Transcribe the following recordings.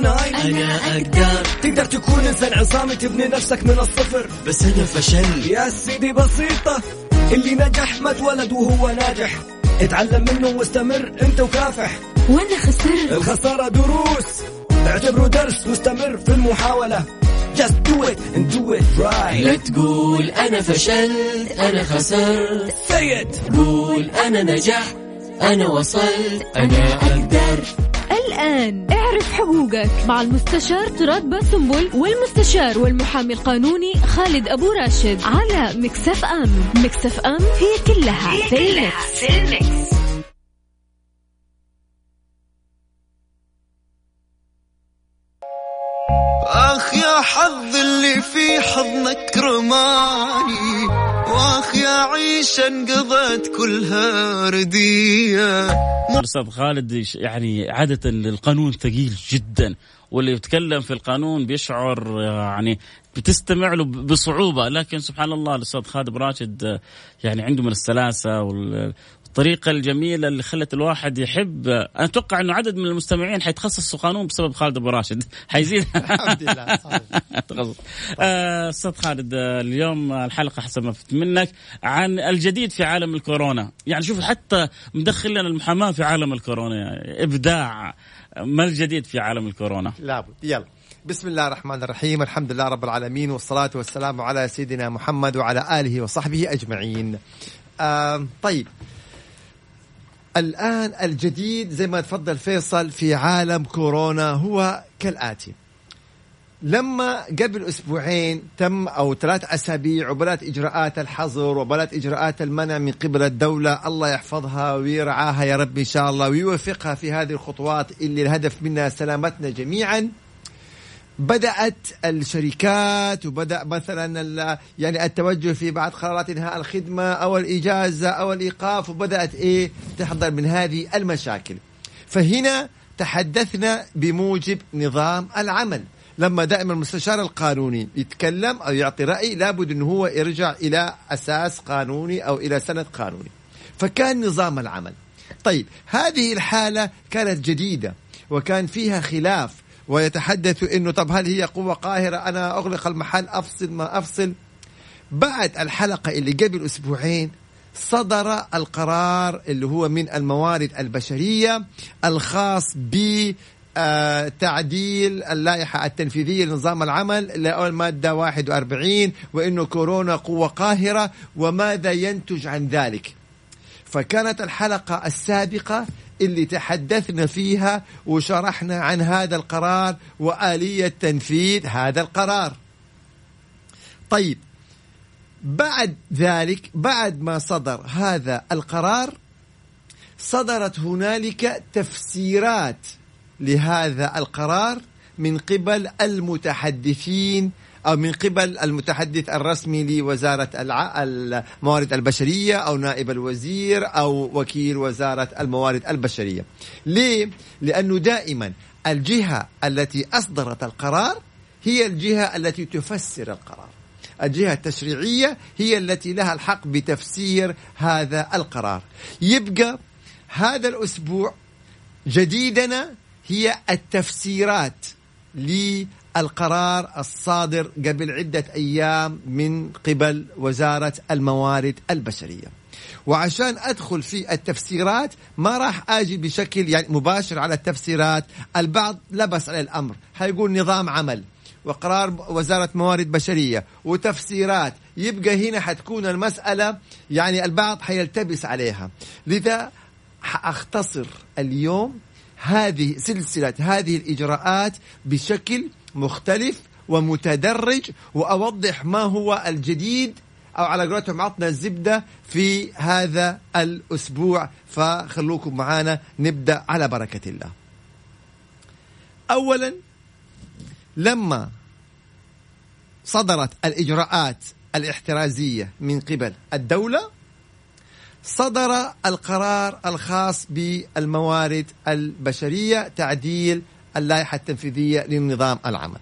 ناين أنا أقدر. تقدر تكون إنسان عصامي تبني نفسك من الصفر. بس أنا فشل. يا سيدي بسيطة اللي نجح ما اتولد وهو ناجح. اتعلم منه واستمر أنت وكافح. وأنا خسرت. الخسارة دروس. اعتبره درس واستمر في المحاولة. Just do it and do it right. لا تقول أنا فشلت أنا خسرت. Say it. قول أنا نجحت. أنا وصلت أنا أقدر. الآن اعرف حقوقك. مع المستشار طراد باسنبل والمستشار والمحامي القانوني خالد أبو راشد على Mix FM Mix FM هي كلها في ال Mix. أخ يا حظ اللي في حضنك رماني واخ يا عيشة انقضت كلها ردية. الاستاذ خالد يعني عادة القانون ثقيل جدا واللي يتكلم في القانون بيشعر يعني بتستمع له بصعوبة. لكن سبحان الله الأستاذ خالد راشد يعني عنده من السلاسة والطريقة الجميلة اللي خلت الواحد يحب. أنا أتوقع أنه عدد من المستمعين حيتخصصوا قانون بسبب خالد أبو راشد. حيزيد. الحمد لله صحيح. تخصص. آه، أستاذ خالد آه، اليوم الحلقة حسب ما فهمت منك عن الجديد في عالم الكورونا. يعني شوف حتى مدخل لنا المحاماة في عالم الكورونا. يعني إبداع. ما الجديد في عالم الكورونا؟ لابد. يلا. بسم الله الرحمن الرحيم. الحمد لله رب العالمين والصلاة والسلام على سيدنا محمد وعلى آله وصحبه أجمعين. آم طيب. الآن الجديد زي ما تفضل فيصل في عالم كورونا هو كالآتي. لما قبل أسبوعين تم أو ثلاث أسابيع وبدات إجراءات الحظر وبدات إجراءات المنع من قبل الدولة الله يحفظها ويرعاها يا رب إن شاء الله ويوفقها في هذه الخطوات اللي الهدف منها سلامتنا جميعا. بدأت الشركات وبدأ مثلا يعني التوجه في بعض قرارات إنهاء الخدمة أو الإجازة أو الإيقاف وبدأت إيه؟ تحضر من هذه المشاكل. فهنا تحدثنا بموجب نظام العمل. لما دائما المستشار القانوني يتكلم أو يعطي رأي لابد إنه هو يرجع إلى أساس قانوني أو إلى سند قانوني. فكان نظام العمل. طيب هذه الحالة كانت جديدة وكان فيها خلاف ويتحدث إنه طب هل هي قوة قاهرة؟ أنا أغلق المحل أفصل ما أفصل. بعد الحلقة اللي قبل أسبوعين صدر القرار اللي هو من الموارد البشرية الخاص ب تعديل اللائحة التنفيذية لنظام العمل لأول مادة 41 وأنه كورونا قوة قاهرة وماذا ينتج عن ذلك. فكانت الحلقة السابقة اللي تحدثنا فيها وشرحنا عن هذا القرار وآلية تنفيذ هذا القرار. طيب بعد ذلك بعد ما صدر هذا القرار صدرت هنالك تفسيرات لهذا القرار من قبل المتحدثين أو من قبل المتحدث الرسمي لوزارة. الموارد البشرية أو نائب الوزير أو وكيل وزارة الموارد البشرية ليه؟ لأنه دائما الجهة التي أصدرت القرار هي الجهة التي تفسر القرار الجهة التشريعية هي التي لها الحق بتفسير هذا القرار يبقى هذا الأسبوع جديدنا هي التفسيرات للقرار الصادر قبل عدة أيام من قبل وزارة الموارد البشرية. وعشان أدخل في التفسيرات ما راح أجي بشكل يعني مباشر على التفسيرات. البعض لبس على الأمر. هيقول نظام عمل وقرار وزارة موارد بشرية وتفسيرات. يبقى هنا حتكون المسألة يعني البعض حيلتبس عليها. لذا حأختصر اليوم هذه سلسلة هذه الإجراءات بشكل مختلف ومتدرج وأوضح ما هو الجديد أو على قولتهم عطنا الزبدة في هذا الأسبوع. فخلوكم معنا نبدأ على بركة الله. أولا لما صدرت الإجراءات الاحترازية من قبل الدولة صدر القرار الخاص بالموارد البشرية تعديل اللائحة التنفيذية لنظام العمل.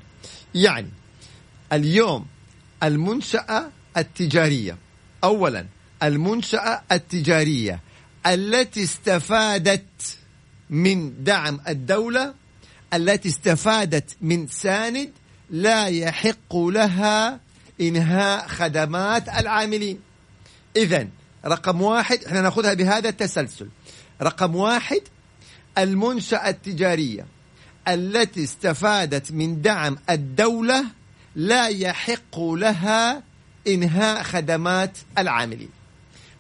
يعني اليوم المنشأة التجارية أولا المنشأة التجارية التي استفادت من دعم الدولة التي استفادت من ساند لا يحق لها إنهاء خدمات العاملين. إذا رقم واحد إحنا نأخذها بهذا التسلسل. رقم واحد المنشأة التجارية. التي استفادت من دعم الدولة لا يحق لها إنهاء خدمات العاملين.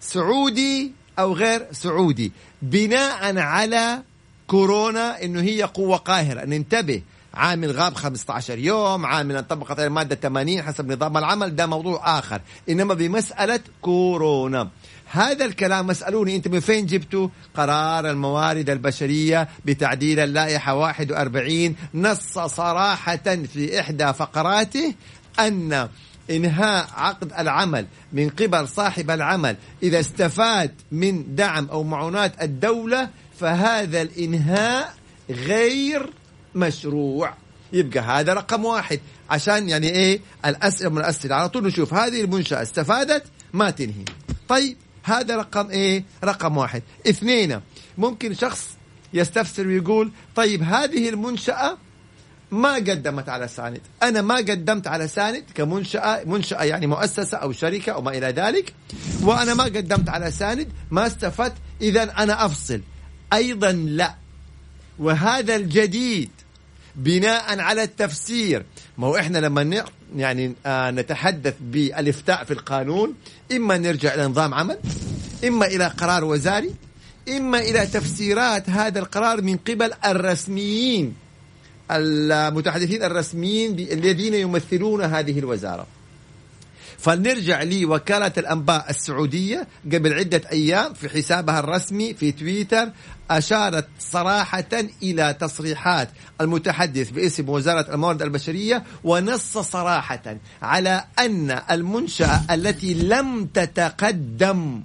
سعودي أو غير سعودي بناء على كورونا إنه هي قوة قاهرة. ننتبه عامل غاب 15 يوم عامل انطبقت المادة 80 حسب نظام العمل ده موضوع آخر. إنما بمسألة كورونا. هذا الكلام اسألوني أنت من فين جبتوا؟ قرار الموارد البشرية بتعديل اللائحة 41 نص صراحة في إحدى فقراته أن إنهاء عقد العمل من قبل صاحب العمل إذا استفاد من دعم أو معونات الدولة فهذا الإنهاء غير مشروع. يبقى هذا رقم واحد. عشان يعني إيه؟ الأسئلة من الاسئله على طول نشوف. هذه المنشأة استفادت ما تنهي. طيب. هذا رقم إيه؟ رقم واحد. اثنين ممكن شخص يستفسر ويقول طيب هذه المنشأة ما قدمت على ساند. أنا ما قدمت على ساند كمنشأة منشأة يعني مؤسسة أو شركة أو ما إلى ذلك وأنا ما قدمت على ساند ما استفدت اذا أنا أفصل. أيضا لا. وهذا الجديد بناء على التفسير ما هو إحنا لما يعني آه نتحدث بالإفتاء في القانون إما نرجع إلى نظام عمل إما إلى قرار وزاري إما إلى تفسيرات هذا القرار من قبل الرسميين المتحدثين الرسميين الذين يمثلون هذه الوزارة. فلنرجع لوكالة الأنباء السعودية قبل عدة أيام في حسابها الرسمي في تويتر أشارت صراحة إلى تصريحات المتحدث باسم وزارة الموارد البشرية ونص صراحة على أن المنشأة التي لم تتقدم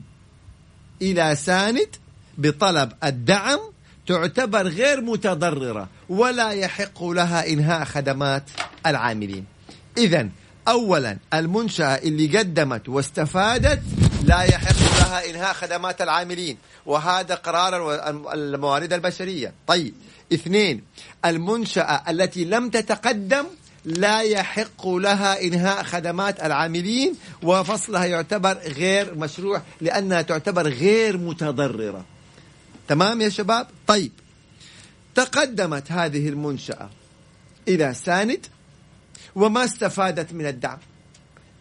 إلى ساند بطلب الدعم تعتبر غير متضررة ولا يحق لها إنهاء خدمات العاملين. إذا اولا المنشأة اللي قدمت واستفادت لا يحق لها انهاء خدمات العاملين وهذا قرار الموارد البشرية. طيب اثنين المنشأة التي لم تتقدم لا يحق لها إنهاء خدمات العاملين وفصلها يعتبر غير مشروع لأنها تعتبر غير متضررة. تمام يا شباب؟ طيب تقدمت هذه المنشأة إلى ساند وما استفادت من الدعم.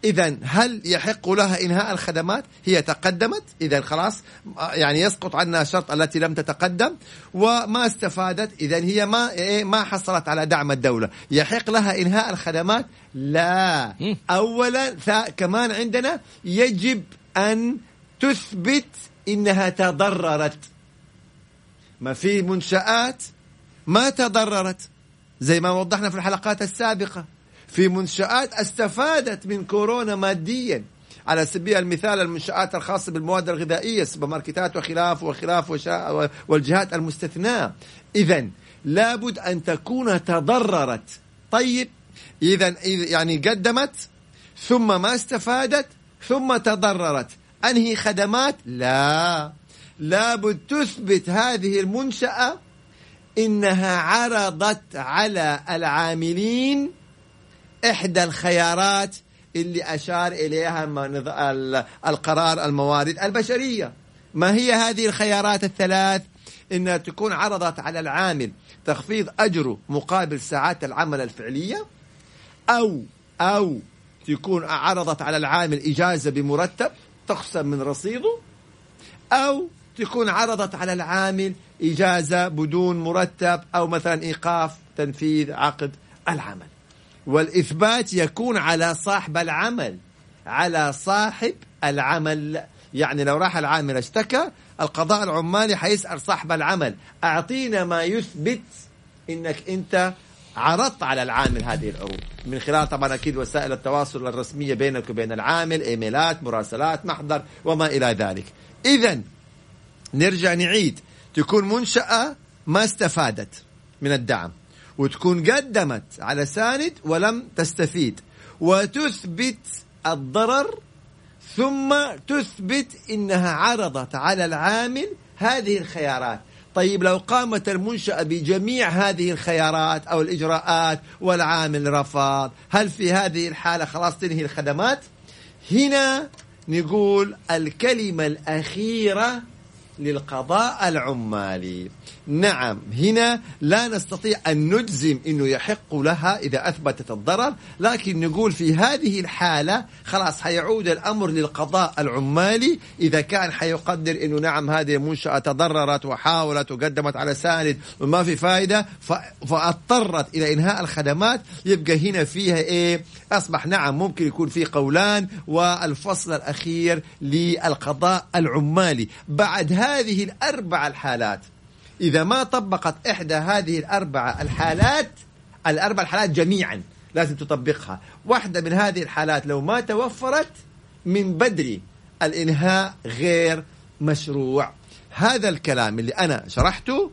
إذا هل يحق لها إنهاء الخدمات؟ هي تقدمت. إذا خلاص يعني يسقط عنها الشرط التي لم تتقدم وما استفادت. إذا هي ما إيه ما حصلت على دعم الدولة، يحق لها إنهاء الخدمات؟ لا. أولا كمان عندنا يجب أن تثبت إنها تضررت. ما في منشآت ما تضررت. زي ما وضحنا في الحلقات السابقة. في منشآت استفادت من كورونا ماديا. على سبيل المثال المنشآت الخاصة بالمواد الغذائية السوبر ماركتات وخلاف وخلاف والجهات المستثناة. إذا لابد أن تكون تضررت. طيب إذا يعني قدمت ثم ما استفادت ثم تضررت. أنهي خدمات؟ لا. لابد تثبت هذه المنشأة إنها عرضت على العاملين إحدى الخيارات اللي أشار إليها القرار الموارد البشرية. ما هي هذه الخيارات الثلاث؟ إنها تكون عرضت على العامل تخفيض أجره مقابل ساعات العمل الفعلية أو أو تكون عرضت على العامل إجازة بمرتب تخصم من رصيده أو تكون عرضت على العامل إجازة بدون مرتب أو مثلا إيقاف تنفيذ عقد العمل. والإثبات يكون على صاحب العمل على صاحب العمل. يعني لو راح العامل اشتكى القضاء العمالي حيسأل صاحب العمل أعطينا ما يثبت إنك أنت عرضت على العامل هذه العروض. من خلال طبعا أكيد وسائل التواصل الرسمية بينك وبين العامل إيميلات مراسلات محضر وما إلى ذلك. إذا نرجع نعيد. تكون منشأة ما استفادت من الدعم. وتكون قدمت على ساند ولم تستفيد. وتثبت الضرر ثم تثبت إنها عرضت على العامل هذه الخيارات. طيب لو قامت المنشأة بجميع هذه الخيارات أو الإجراءات والعامل رفض هل في هذه الحالة خلاص تنهي الخدمات؟ هنا نقول الكلمة الأخيرة للقضاء العمالي. نعم هنا لا نستطيع أن نجزم أنه يحق لها إذا أثبتت الضرر لكن نقول في هذه الحالة خلاص حيعود الأمر للقضاء العمالي. إذا كان حيقدر أنه نعم هذه المنشأة تضررت وحاولت وقدمت على ساند وما في فائدة فأضطرت إلى إنهاء الخدمات. يبقى هنا فيها إيه؟ أصبح نعم ممكن يكون في قولان والفصل الأخير للقضاء العمالي. بعد هذه الأربع الحالات إذا ما طبقت إحدى هذه الأربع الحالات الأربع الحالات جميعا لازم تطبقها. واحدة من هذه الحالات لو ما توفرت من بدري الإنهاء غير مشروع. هذا الكلام اللي أنا شرحته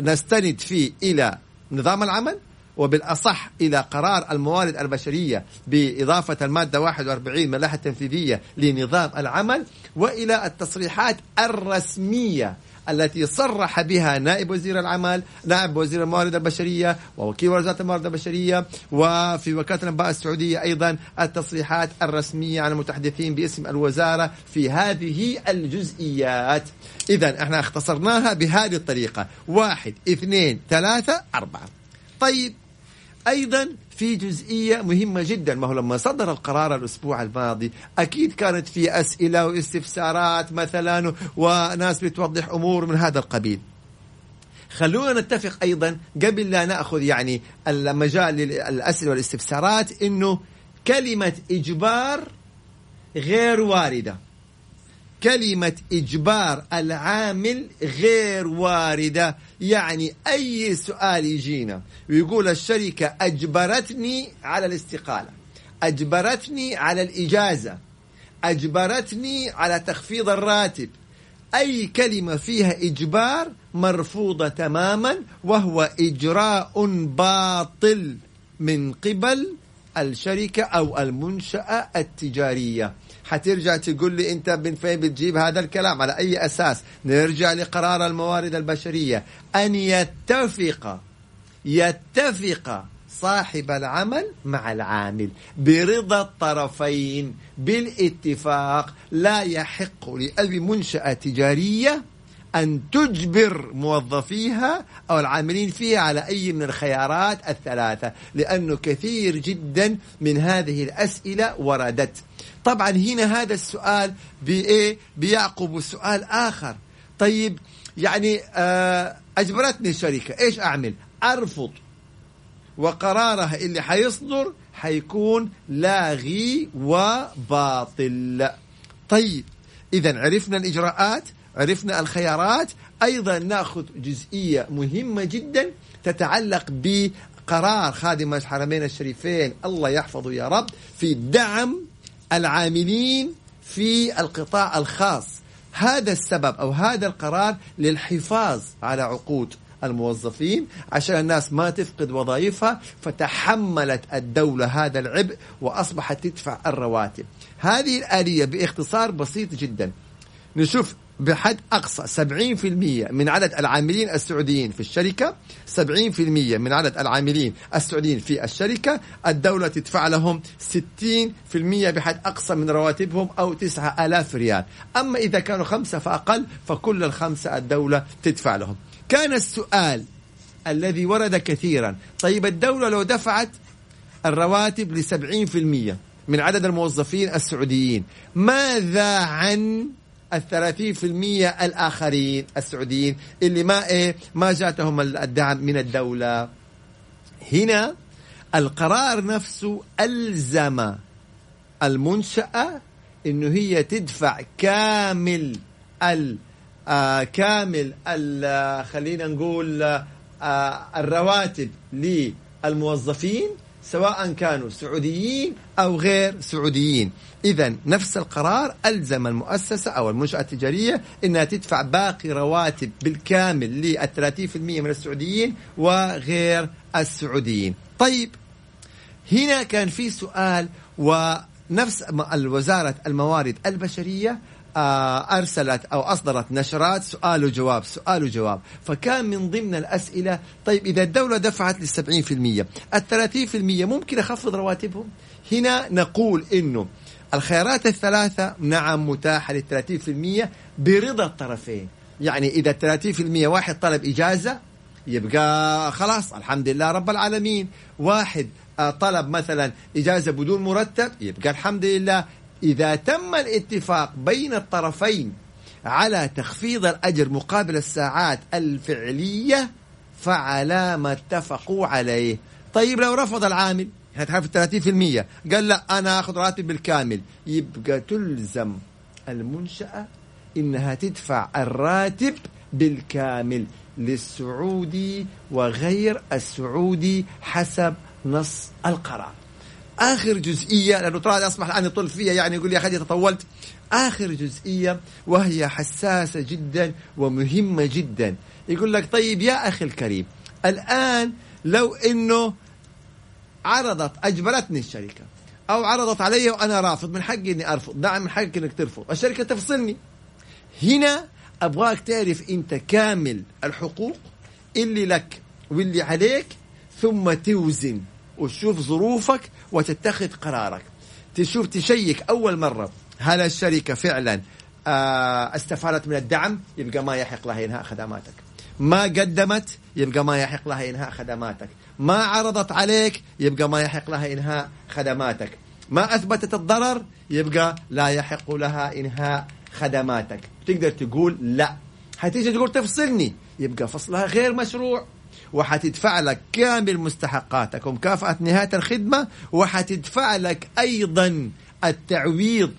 نستند فيه إلى نظام العمل وبالأصح إلى قرار الموارد البشرية بإضافة المادة 41 من اللائحة التنفيذية لنظام العمل وإلى التصريحات الرسمية التي صرح بها نائب وزير العمل نائب وزير الموارد البشرية ووكيل وزارة الموارد البشرية وفي وكالة الأنباء السعودية أيضا التصريحات الرسمية عن المتحدثين باسم الوزارة في هذه الجزئيات. إذا إحنا اختصرناها بهذه الطريقة. واحد اثنين ثلاثة أربعة. طيب أيضا في جزئية مهمة جدا. ما هو لما صدر القرار الأسبوع الماضي أكيد كانت في أسئلة واستفسارات مثلا وناس بتوضح أمور من هذا القبيل. خلونا نتفق أيضا قبل لا نأخذ يعني المجال للأسئلة والاستفسارات إنه كلمة إجبار غير واردة. كلمة إجبار العامل غير واردة. يعني أي سؤال يجينا ويقول الشركة أجبرتني على الاستقالة أجبرتني على الإجازة أجبرتني على تخفيض الراتب. أي كلمة فيها إجبار مرفوضة تماما وهو إجراء باطل من قبل الشركة أو المنشأة التجارية. حترجع تقول لي انت من فين بتجيب هذا الكلام. على أي أساس؟ نرجع لقرار الموارد البشرية. أن يتفق يتفق صاحب العمل مع العامل برضا الطرفين. بالاتفاق لا يحق لاي منشأة تجارية أن تجبر موظفيها أو العاملين فيها على أي من الخيارات الثلاثة لأنه كثير جدا من هذه الأسئلة وردت. طبعا هنا هذا السؤال بإيه؟ بيعقب سؤال آخر. طيب يعني آه أجبرتني الشركة إيش أعمل؟ أرفض. وقرارها اللي حيصدر حيكون لاغي وباطل. طيب إذا عرفنا الإجراءات عرفنا الخيارات. أيضا نأخذ جزئية مهمة جدا تتعلق بقرار خادم الحرمين الشريفين. الله يحفظه يا رب في دعم العاملين في القطاع الخاص. هذا السبب أو هذا القرار للحفاظ على عقود الموظفين. عشان الناس ما تفقد وظائفها فتحملت الدولة هذا العبء وأصبحت تدفع الرواتب. هذه الآلية بإختصار بسيط جدا. نشوف بحد أقصى 70% من عدد العاملين السعوديين في الشركة 70% من عدد العاملين السعوديين في الشركة الدولة تدفع لهم 60% بحد أقصى من رواتبهم أو 9000 ريال. أما إذا كانوا خمسة فأقل فكل الخمسة الدولة تدفع لهم. كان السؤال الذي ورد كثيرا طيب الدولة لو دفعت الرواتب ل 70% من عدد الموظفين السعوديين ماذا عن الثلاثين في المية الآخرين السعوديين اللي ما إيه ما جاتهم الدعم من الدولة. هنا القرار نفسه ألزم المنشأة إنه هي تدفع كامل ال آه كامل ال آه، خلينا نقول آه الرواتب للموظفين سواء كانوا سعوديين أو غير سعوديين. إذا نفس القرار ألزم المؤسسة أو المنشأة التجارية أنها تدفع باقي رواتب بالكامل لل 30% من السعوديين وغير السعوديين. طيب هنا كان في سؤال ونفس وزارة الموارد البشرية آه، أرسلت أو أصدرت نشرات سؤال وجواب سؤال وجواب. فكان من ضمن الأسئلة طيب إذا الدولة دفعت للسبعين في المية الثلاثين في المية ممكن أخفض رواتبهم؟ هنا نقول إنه الخيارات الثلاثة نعم متاحة في المية برضا الطرفين. يعني إذا الثلاثين في المية واحد طلب إجازة يبقى خلاص الحمد لله رب العالمين. واحد آه، طلب مثلا إجازة بدون مرتب يبقى الحمد لله. إذا تم الاتفاق بين الطرفين على تخفيض الأجر مقابل الساعات الفعلية فعلى ما اتفقوا عليه. طيب لو رفض العامل هتعرف 30% قال لا أنا أخذ راتب بالكامل. يبقى تلزم المنشأة إنها تدفع الراتب بالكامل للسعودي وغير السعودي حسب نص القرار. آخر جزئية لأنه ترى أصبح الآن يطل فيها يعني يقول لي يا أخي تطولت. آخر جزئية وهي حساسة جدا ومهمة جدا. يقول لك طيب يا أخي الكريم الآن لو إنه عرضت أجبرتني الشركة. أو عرضت علي وأنا رافض. من حقي إني أرفض. نعم من حقك إنك ترفض. الشركة تفصلني. هنا أبغاك تعرف أنت كامل الحقوق اللي لك واللي عليك ثم توزن وتشوف ظروفك وتتخذ قرارك. تشوف تشيك أول مرة هل الشركة فعلا آه، استفادت من الدعم؟ يبقى ما يحق لها انهاء خدماتك ما قدمت يبقى ما يحق لها إنهاء خدماتك. ما عرضت عليك يبقى ما يحق لها إنهاء خدماتك. ما أثبتت الضرر يبقى لا يحق لها إنهاء خدماتك. تقدر تقول لا. حتيجي تقول تفصلني. يبقى فصلها غير مشروع. وحتدفع لك كامل مستحقاتك. ومكافأة نهاية الخدمة وحتدفع لك أيضا التعويض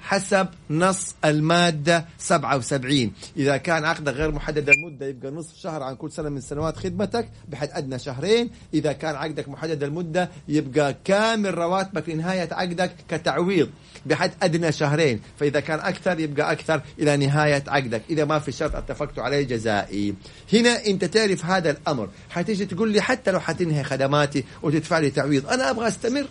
حسب نص المادة 77 إذا كان عقدك غير محدد المدة يبقى نصف شهر عن كل سنة من سنوات خدمتك بحد أدنى شهرين. إذا كان عقدك محدد المدة يبقى كامل رواتبك لنهاية عقدك كتعويض بحد أدنى شهرين. فإذا كان أكثر يبقى أكثر إلى نهاية عقدك. إذا ما في شرط اتفقت عليه جزائي. هنا أنت تعرف هذا الأمر. حتيجي تقول لي حتى لو حتنهي خدماتي وتدفع لي تعويض أنا أبغى أستمر؟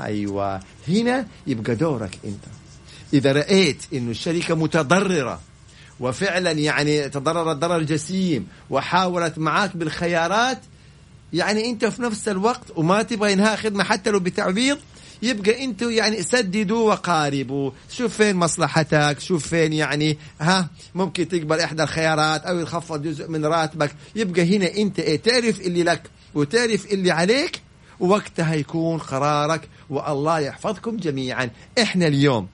أيوة. هنا يبقى دورك أنت. إذا رأيت أن الشركة متضررة وفعلا يعني تضررت ضرر جسيم وحاولت معاك بالخيارات يعني أنت في نفس الوقت وما تبغى إنهاء خدمة حتى لو بتعويض يبقى أنتوا يعني سددوا وقاربوا شوف فين مصلحتك شوف فين يعني ها ممكن تقبل إحدى الخيارات أو يخفض جزء من راتبك يبقى هنا أنت إيه تعرف اللي لك وتعرف اللي عليك وقتها يكون قرارك والله يحفظكم جميعا. إحنا اليوم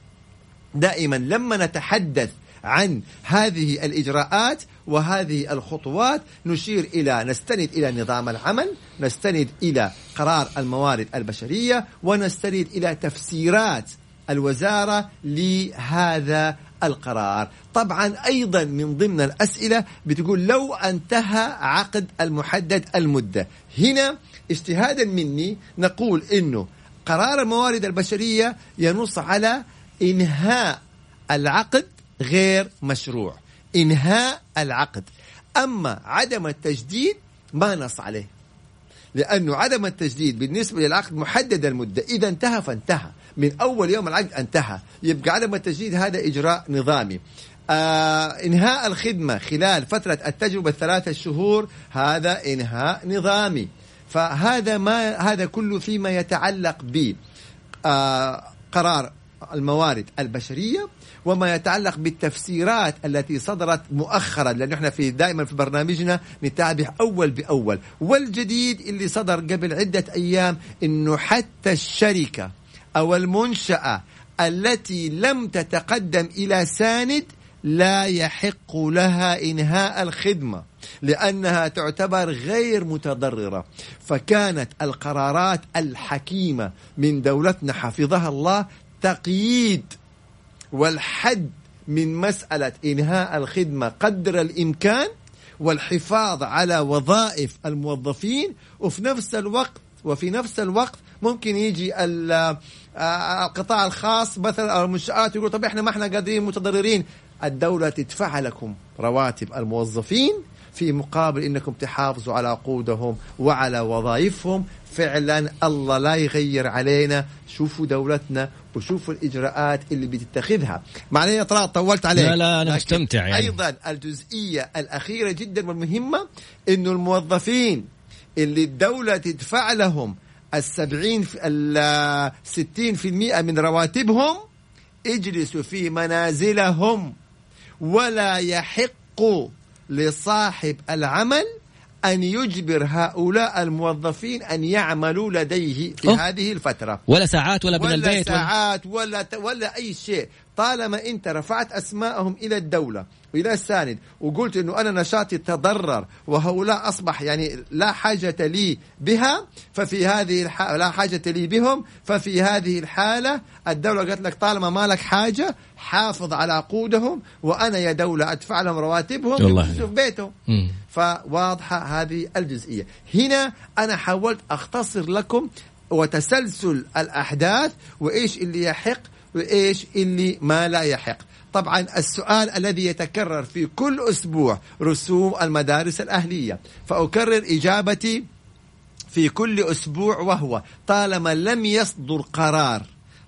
دائما لما نتحدث عن هذه الإجراءات وهذه الخطوات نشير إلى نستند إلى نظام العمل، نستند إلى قرار الموارد البشرية ونستند إلى تفسيرات الوزارة لهذا القرار. طبعا أيضا من ضمن الأسئلة بتقول لو انتهى عقد المحدد المدة. هنا اجتهادا مني نقول أنه قرار الموارد البشرية ينص على إنهاء العقد غير مشروع. إنهاء العقد. أما عدم التجديد ما نص عليه. لأنه عدم التجديد بالنسبة للعقد محدد المدة. إذا انتهى فانتهى. من أول يوم العقد انتهى. يبقى عدم التجديد هذا إجراء نظامي. آه إنهاء الخدمة خلال فترة التجربة الثلاثة شهور هذا إنهاء نظامي. فهذا ما هذا كله فيما يتعلق ب آه قرار الموارد البشرية وما يتعلق بالتفسيرات التي صدرت مؤخرا لأنه إحنا في دائما في برنامجنا نتابع أول بأول. والجديد اللي صدر قبل عدة أيام إنه حتى الشركة أو المنشأة التي لم تتقدم إلى ساند لا يحق لها إنهاء الخدمة لأنها تعتبر غير متضررة. فكانت القرارات الحكيمة من دولتنا حفظها الله تقييد والحد من مسألة إنهاء الخدمة قدر الإمكان والحفاظ على وظائف الموظفين وفي نفس الوقت وفي نفس الوقت ممكن يجي القطاع الخاص مثلا أو المنشآت يقول طب إحنا ما إحنا قادرين متضررين. الدولة تدفع لكم رواتب الموظفين في مقابل إنكم تحافظوا على عقودهم وعلى وظائفهم. فعلا الله لا يغير علينا. شوفوا دولتنا وشوفوا الإجراءات اللي بتتخذها معلش يا طلال طولت عليك لا، لا، لكن مستمتع يعني. أيضا الجزئية الأخيرة جدا والمهمة إنه الموظفين اللي الدولة تدفع لهم السبعين الستين في المئة من رواتبهم اجلسوا في منازلهم ولا يحق لصاحب العمل أن يجبر هؤلاء الموظفين أن يعملوا لديه في أوه. هذه الفترة ولا ساعات ولا من ولا البيت ولا ساعات ولا ولا أي شيء طالما أنت رفعت أسماءهم إلى الدولة وإلى الساند وقلت إنه أنا نشاطي تضرر وهؤلاء أصبح يعني لا حاجة لي بها ففي هذه الحالة لا حاجة لي بهم ففي هذه الحالة الدولة قالت لك طالما ما لك حاجة حافظ على عقودهم وأنا يا دولة أدفع لهم رواتبهم في بيتهم مم. فواضحة هذه الجزئية. هنا أنا حاولت أختصر لكم وتسلسل الأحداث وإيش اللي يحق وإيش اللي ما لا يحق. طبعا السؤال الذي يتكرر في كل أسبوع رسوم المدارس الأهلية. فأكرر إجابتي في كل أسبوع وهو طالما لم يصدر قرار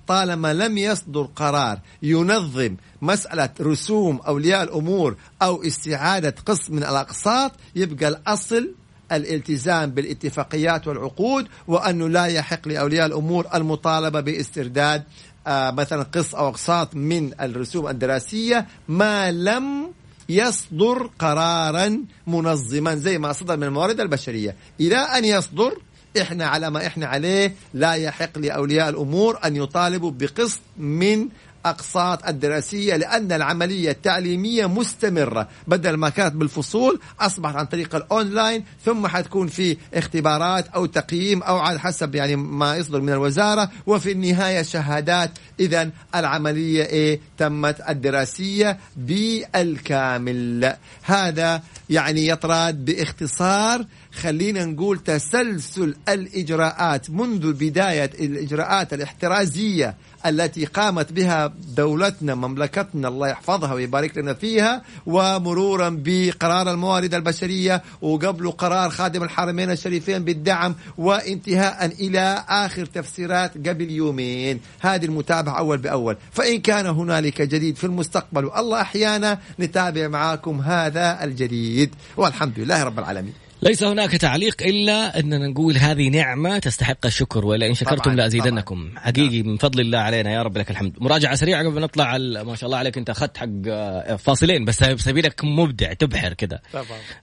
طالما لم يصدر قرار ينظم مسألة رسوم أولياء الأمور أو استعادة قسم من الأقساط يبقى الأصل الالتزام بالاتفاقيات والعقود وأنه لا يحق لأولياء الأمور المطالبة باسترداد آه مثلا قسط أو أقساط من الرسوم الدراسية ما لم يصدر قرارا منظما زي ما صدر من الموارد البشرية. إلى أن يصدر إحنا على ما إحنا عليه لا يحق لأولياء الأمور أن يطالبوا بقسط من أقساط الدراسية لأن العملية التعليمية مستمرة. بدل ما كانت بالفصول أصبحت عن طريق الأونلاين ثم حتكون في اختبارات أو تقييم أو على حسب يعني ما يصدر من الوزارة. وفي النهاية شهادات. اذا العملية إيه؟ تمت الدراسية بالكامل. هذا يعني يطراد باختصار خلينا نقول تسلسل الإجراءات منذ بداية الإجراءات الاحترازية التي قامت بها دولتنا مملكتنا الله يحفظها ويبارك لنا فيها ومرورا بقرار الموارد البشرية وقبله قرار خادم الحرمين الشريفين بالدعم وانتهاء إلى آخر تفسيرات قبل يومين. هذه المتابعة أول بأول. فإن كان هنالك جديد في المستقبل والله أحيانا نتابع معاكم هذا الجديد. والحمد لله رب العالمين. ليس هناك تعليق إلا أننا نقول هذه نعمة تستحق الشكر ولا ان شكرتم لأزيدنكم. حقيقي من فضل الله علينا يا رب لك الحمد. مراجعة سريعة قبل نطلع ما شاء الله عليك أنت أخذت حق آه، فاصلين بس سبيلك مبدع تبحر كذا.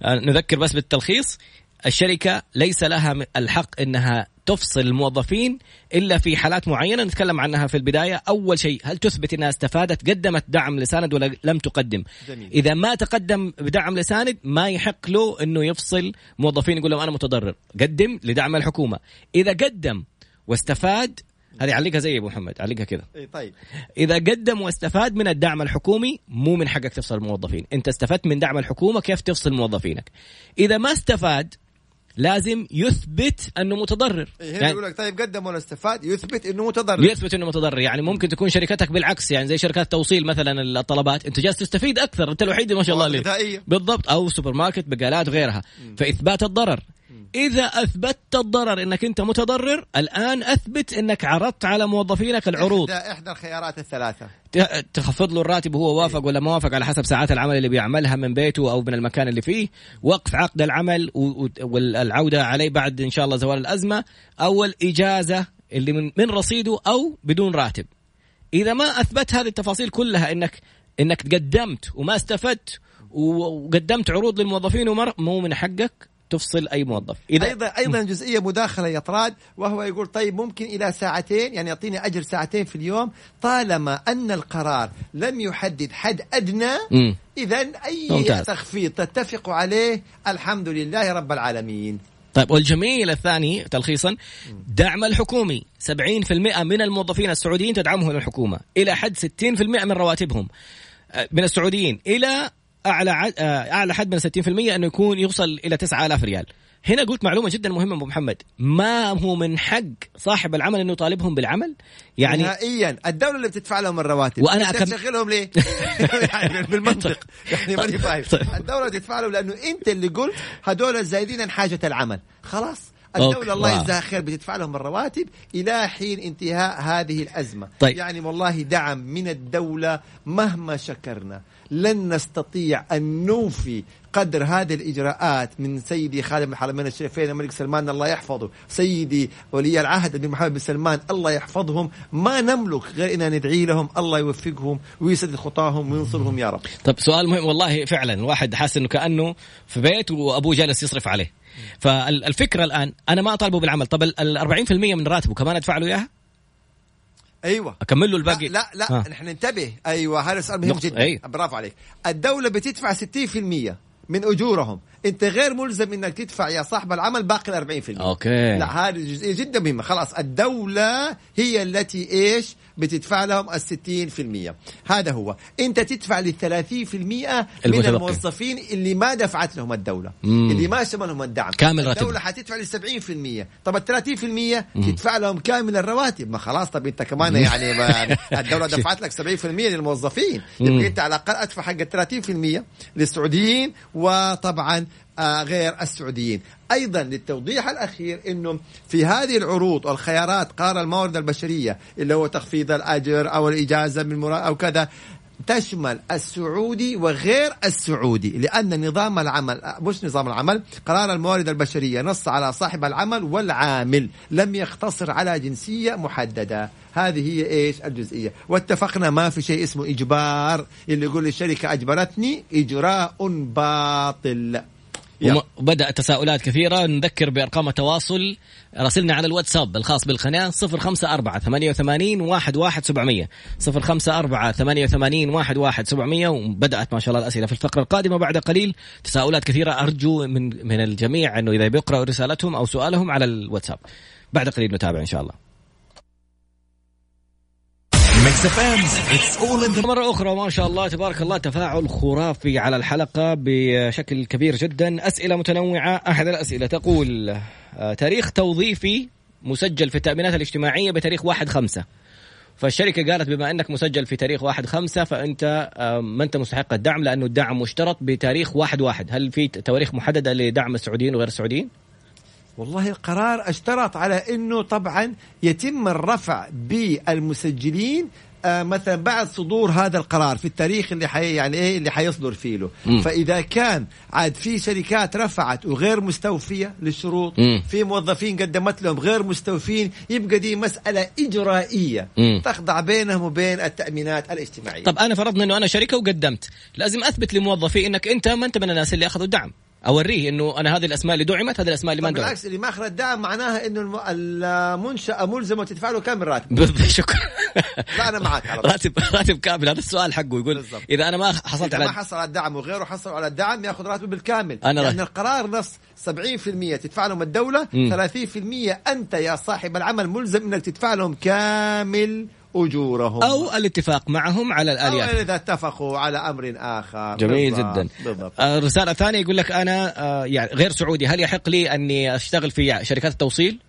آه، نذكر بس بالتلخيص الشركة ليس لها الحق إنها تفصل الموظفين إلا في حالات معينة نتكلم عنها في البداية، أول شيء هل تثبت إنها استفادت قدمت دعم لساند ولا لم تقدم؟ جميل. إذا ما تقدم بدعم لساند ما يحق له إنه يفصل موظفين يقول لهم أنا متضرر، قدم لدعم الحكومة، إذا قدم واستفاد هذه علقها زي أبو محمد علقها كذا. اي طيب. إذا قدم واستفاد من الدعم الحكومي مو من حقك تفصل الموظفين. أنت استفدت من دعم الحكومة كيف تفصل موظفينك؟ إذا ما استفاد لازم يثبت أنه متضرر. إيه، هنا يقول لك طيب قدم ولا استفاد؟ يثبت إنه متضرر. يثبت إنه متضرر. يعني ممكن تكون شركتك بالعكس يعني زي شركات توصيل مثلا الطلبات. أنت جالس تستفيد أكثر أنت الوحيد ما شاء الله اللي. بالضبط. أو سوبر ماركت بقالات وغيرها فإثبات الضرر. إذا أثبتت الضرر إنك أنت متضرر الآن أثبت إنك عرضت على موظفينك العروض. احدى, إحدى الخيارات الثلاثة. تخفض له الراتب وهو وافق ولا ما وافق على حسب ساعات العمل اللي بيعملها من بيته أو من المكان اللي فيه. وقف عقد العمل والعودة عليه بعد إن شاء الله زوال الأزمة. أو الاجازه اللي من من رصيده أو بدون راتب. إذا ما أثبت هذه التفاصيل كلها انك إنك قدمت وما استفدت وقدمت عروض للموظفين ومر مو من حقك تفصل أي موظف. اذا أيضا أيضا جزئية مداخلة يا طراد وهو يقول طيب ممكن إلى ساعتين يعني يعطيني أجر ساعتين في اليوم طالما أن القرار لم يحدد حد أدنى. اذا أي ممتاز. تخفيض تتفق عليه الحمد لله رب العالمين. طيب والجميل الثاني تلخيصا دعم الحكومي. 70% من الموظفين السعوديين تدعمهم الحكومة. إلى حد 60% من رواتبهم. آه، من السعوديين إلى أعلى عد- آه، أعلى حد من 60% أنه يكون يوصل إلى 9000 ريال. هنا قلت معلومة جدا مهمة أبو محمد. ما هو من حق صاحب العمل أنه يطالبهم بالعمل؟ يعني نهائيا الدولة اللي بتدفع لهم الرواتب. وأنا أنت أكم- تشغلهم ليه؟ يعني بالمنطق. يعني ماني فاهم الدولة تدفع لهم لأنه أنت اللي قلت هذول الزايدين عن حاجة العمل. خلاص. الدولة أوكي. الله. يجزاها خير بتدفع لهم الرواتب إلى حين انتهاء هذه الأزمة. طيب. يعني والله دعم من الدولة مهما شكرنا. لن نستطيع أن نوفي قدر هذه الإجراءات من سيدي خادم الحرمين الشريفين الملك سلمان الله يحفظه. سيدي ولي العهد بن محمد بن سلمان الله يحفظهم. ما نملك غير أن ندعي لهم الله يوفقهم ويسدد خطاهم وينصرهم يا رب. طب سؤال مهم والله فعلا الواحد حاسس إنه كأنه في بيت وأبوه جالس يصرف عليه. فالفكرة الآن أنا ما أطالبه بالعمل. طب ال 40% من راتبه كمان أدفع له إياها؟ أيوه. أكمل له الباقي. لا لا. لا نحن ننتبه أيوه هذا سؤال مهم نقطة، جدا. أي. برافو عليك. الدولة بتدفع 60% من أجورهم. انت غير ملزم انك تدفع يا صاحب العمل باقي ال 40% أوكي. لا هذه جزئية جدا مهمة. خلاص الدولة هي التي إيش؟ بتدفع لهم ال 60% هذا هو. انت تدفع لل 30% من المتبقي. الموظفين اللي ما دفعت لهم الدولة مم. اللي ما شملهم الدعم. كامل راتبهم. الدولة حتدفع لل 70% طب ال 30% تدفع لهم كامل الرواتب. ما خلاص طب انت كمان يعني ما الدولة دفعت لك 70% للموظفين. يبقى انت على الأقل أدفع حق ال 30% للسعوديين وطبعا غير السعوديين. أيضا للتوضيح الأخير إنه في هذه العروض والخيارات قرار الموارد البشرية اللي هو تخفيض الأجر أو الإجازة من أو كذا تشمل السعودي وغير السعودي لأن نظام العمل مش نظام العمل قرار الموارد البشرية نص على صاحب العمل والعامل لم يقتصر على جنسية محددة. هذه هي إيش؟ الجزئية. واتفقنا ما في شيء اسمه إجبار اللي يقول الشركة أجبرتني إجراء باطل. وبدأ تساؤلات كثيرة. نذكر بأرقام التواصل. راسلنا على الواتساب الخاص بالقناة 054 88 11700 054 88 11700 وبدأت ما شاء الله الأسئلة في الفقرة القادمة بعد قليل. تساؤلات كثيرة أرجو من من الجميع أنه إذا بيقرأوا رسالتهم أو سؤالهم على الواتساب. بعد قليل نتابع إن شاء الله. Mix FM, it's all in the مرة أخرى ما شاء الله تبارك الله تفاعل خرافي على الحلقة بشكل كبير جدا. أسئلة متنوعة أحد الأسئلة تقول آه، تاريخ توظيفي مسجل في التأمينات الاجتماعية بتاريخ واحد خمسة. فالشركة قالت بما أنك مسجل في تاريخ واحد خمسة فأنت آه، ما أنت مستحق الدعم لأنه الدعم مشترط بتاريخ واحد واحد. هل في تواريخ محددة لدعم السعوديين وغير السعوديين؟ والله القرار اشترط على انه طبعا يتم الرفع بالمسجلين آه مثلا بعد صدور هذا القرار في التاريخ اللي حي يعني إيه اللي حيصدر فيه له. فإذا كان عاد في شركات رفعت وغير مستوفية للشروط مم. في موظفين قدمت لهم غير مستوفين يبقى دي مسألة إجرائية مم. تخضع بينهم وبين التأمينات الاجتماعية طب أنا فرضنا أنه أنا شركة وقدمت لازم أثبت لموظفي أنك أنت ما أنت من الناس اللي أخذوا الدعم أوريه أنه أنا هذه الأسماء اللي دعمت هذه الأسماء اللي ما دعمت بالعكس اللي ما اخذ الدعم معناها إنه الم- المنشأة ملزمة تدفع له كم راتب شكرا لا أنا معك على. راتب راتب كامل هذا السؤال حقه يقول بالضبط. إذا أنا ما حصلت إذا ما على حصل على الدعم وغيره حصل على الدعم يأخذ راتبه بالكامل أنا لأن. القرار نص 70% تدفع لهم الدولة مم. 30% أنت يا صاحب العمل ملزم إنك تدفع لهم كامل أجورهم أو الاتفاق معهم على أو الاليات إذا اتفقوا على أمر آخر جميل بالضبط. جدا بالضبط آه، الرسالة الثانية يقول لك أنا آه، يعني غير سعودي هل يحق لي أني أشتغل في شركات التوصيل؟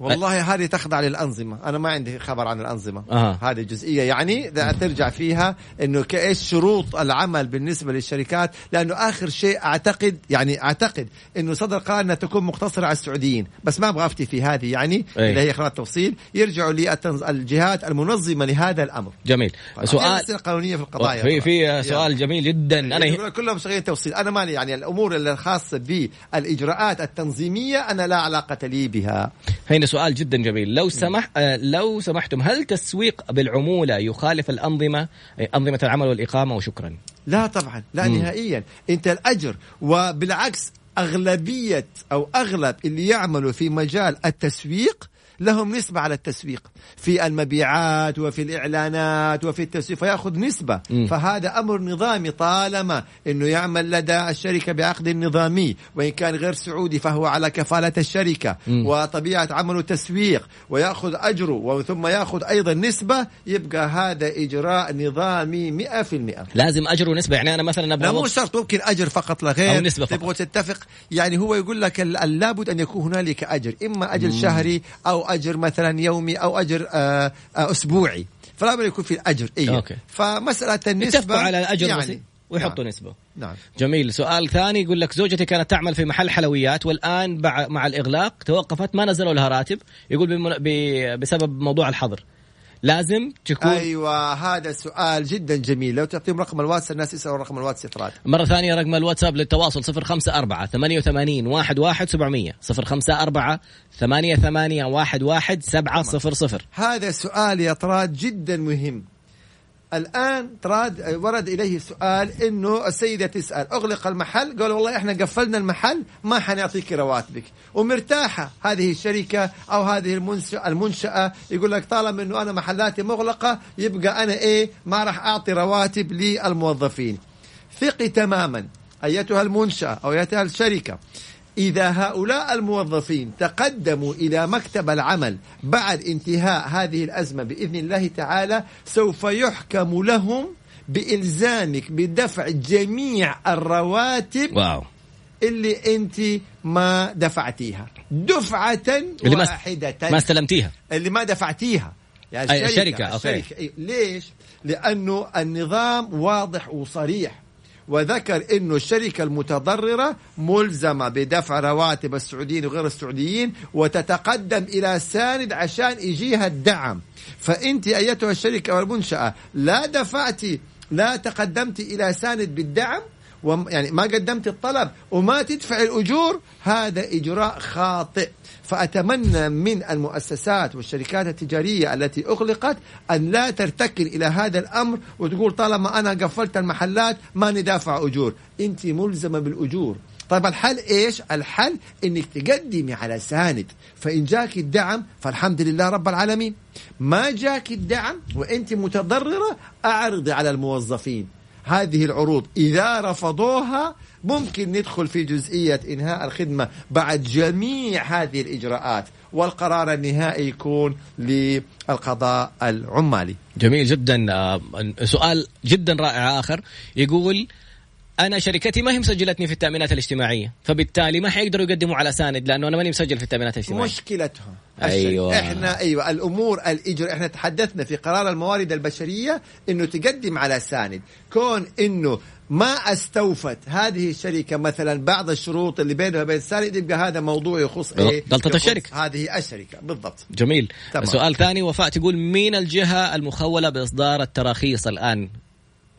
والله هذه تخضع للأنظمة. أنا ما عندي خبر عن الأنظمة. أها. هذه جزئية. يعني إذا ترجع فيها أنه كإيش شروط العمل بالنسبة للشركات. لأنه آخر شيء أعتقد يعني أعتقد أنه صدر قرار أنها تكون مقتصرة على السعوديين. بس ما أبغى أفتي في هذه. يعني أي. اللي هي خدمات التوصيل يرجعوا للجهات المنظمة لهذا الأمر. جميل. في سؤال أسئلة قانونية في القضايا في في. سؤال جميل جدا. أنا يقولون كلهم شغالين توصيل. أنا مالي يعني الأمور الخاصة بالإجراءات التنظيمية أنا لا علاقة لي بها. هنا سؤال جدا جميل. لو سمح آه، لو سمحتم هل تسويق بالعمولة يخالف الأنظمة آه، أنظمة العمل والإقامة؟ وشكرا. لا طبعا. لا مم. نهائيا. أنت الأجر وبالعكس أغلبية أو أغلب اللي يعملوا في مجال التسويق لهم نسبة على التسويق. في المبيعات وفي الإعلانات وفي التسويق فيأخذ نسبة. مم. فهذا أمر نظامي طالما أنه يعمل لدى الشركة بعقد نظامي. وإن كان غير سعودي فهو على كفالة الشركة. مم. وطبيعة عمله تسويق ويأخذ أجره وثم يأخذ أيضا نسبة يبقى هذا إجراء نظامي 100% لازم أجر ونسبة. يعني أنا مثلا لا أبغى مو أوص- شرط ممكن أجر فقط لا غير. أو نسبة فقط. تبغوا تتفق؟ يعني هو يقول لك لابد أن يكون هنالك أجر. إما أجر شهري أو أجر مثلا يومي أو أجر آه آه أسبوعي. فلا بد يكون في الأجر. أيوه okay. فمسألة النسبة اتفقوا على الأجر يعني. ويحطوا نعم. نسبة. نعم. جميل. سؤال ثاني يقول لك زوجتي كانت تعمل في محل حلويات والآن مع الإغلاق توقفت ما نزلوا لها راتب. يقول بسبب موضوع الحظر. لازم تكون أيوه هذا سؤال جدا جميل. لو تعطيهم رقم الواتس الناس يسألوا رقم الواتس يا طراد مرة ثانية رقم الواتساب للتواصل صفر خمسة أربعة ثمانية وثمانين واحد واحد سبعمية صفر خمسة أربعة ثمانية ثمانية واحد واحد سبعة صفر صفر. هذا سؤال يا طراد جدا مهم. الآن طراد ورد إليه سؤال إنه السيدة تسأل أغلق المحل؟ قال والله إحنا قفلنا المحل ما حنعطيك رواتبك. ومرتاحة هذه الشركة أو هذه المنشاه المنشأة يقول لك طالما إنه أنا محلاتي مغلقة يبقى أنا إيه ما راح أعطي رواتب للموظفين. ثقي تماما أيتها المنشأة أو أيتها الشركة. إذا هؤلاء الموظفين تقدموا إلى مكتب العمل بعد انتهاء هذه الأزمة بإذن الله تعالى سوف يحكم لهم بإلزامك بدفع جميع الرواتب wow. اللي أنت ما دفعتيها. دفعة اللي ما واحدة. ما استلمتيها. اللي ما دفعتيها. يعني أي الشركة، okay. الشركة. أي- ليش؟ لأنه النظام واضح وصريح. وذكر إنه الشركة المتضررة ملزمة بدفع رواتب السعوديين وغير السعوديين وتتقدم إلى ساند عشان يجيها الدعم. فأنت أيتها الشركة والمنشأة لا دفعتي لا تقدمت إلى ساند بالدعم يعني ما قدمت الطلب وما تدفع الأجور هذا إجراء خاطئ. فأتمنى من المؤسسات والشركات التجارية التي أغلقت أن لا ترتكن إلى هذا الأمر وتقول طالما أنا قفلت المحلات ماني دافع أجور. انت ملزمة بالأجور. طيب الحل إيش؟ الحل إنك تقدمي على ساند. فإن جاك الدعم فالحمد لله رب العالمين. ما جاك الدعم وانت متضررة أعرضي على الموظفين. هذه العروض. إذا رفضوها ممكن ندخل في جزئية إنهاء الخدمة بعد جميع هذه الإجراءات والقرار النهائي يكون للقضاء العمالي. جميل جدا. آه، سؤال جدا رائع آخر. يقول أنا شركتي ما هي مسجلتني في التأمينات الاجتماعية. فبالتالي ما حيقدروا يقدموا على ساند لأنه أنا ماني مسجل في التأمينات الاجتماعية. مشكلتهم. أيوة. إحنا أيوه الأمور الاجر إحنا تحدثنا في قرار الموارد البشرية إنه تقدم على ساند. كون إنه ما استوفت هذه الشركة مثلا بعض الشروط اللي بينها وبين الساند يبقى هذا موضوع يخص إيه؟ غلطة يخص الشركة. هذه الشركة. بالضبط. جميل. تمام. سؤال ثاني وفاء تقول مين الجهة المخولة بإصدار التراخيص الآن؟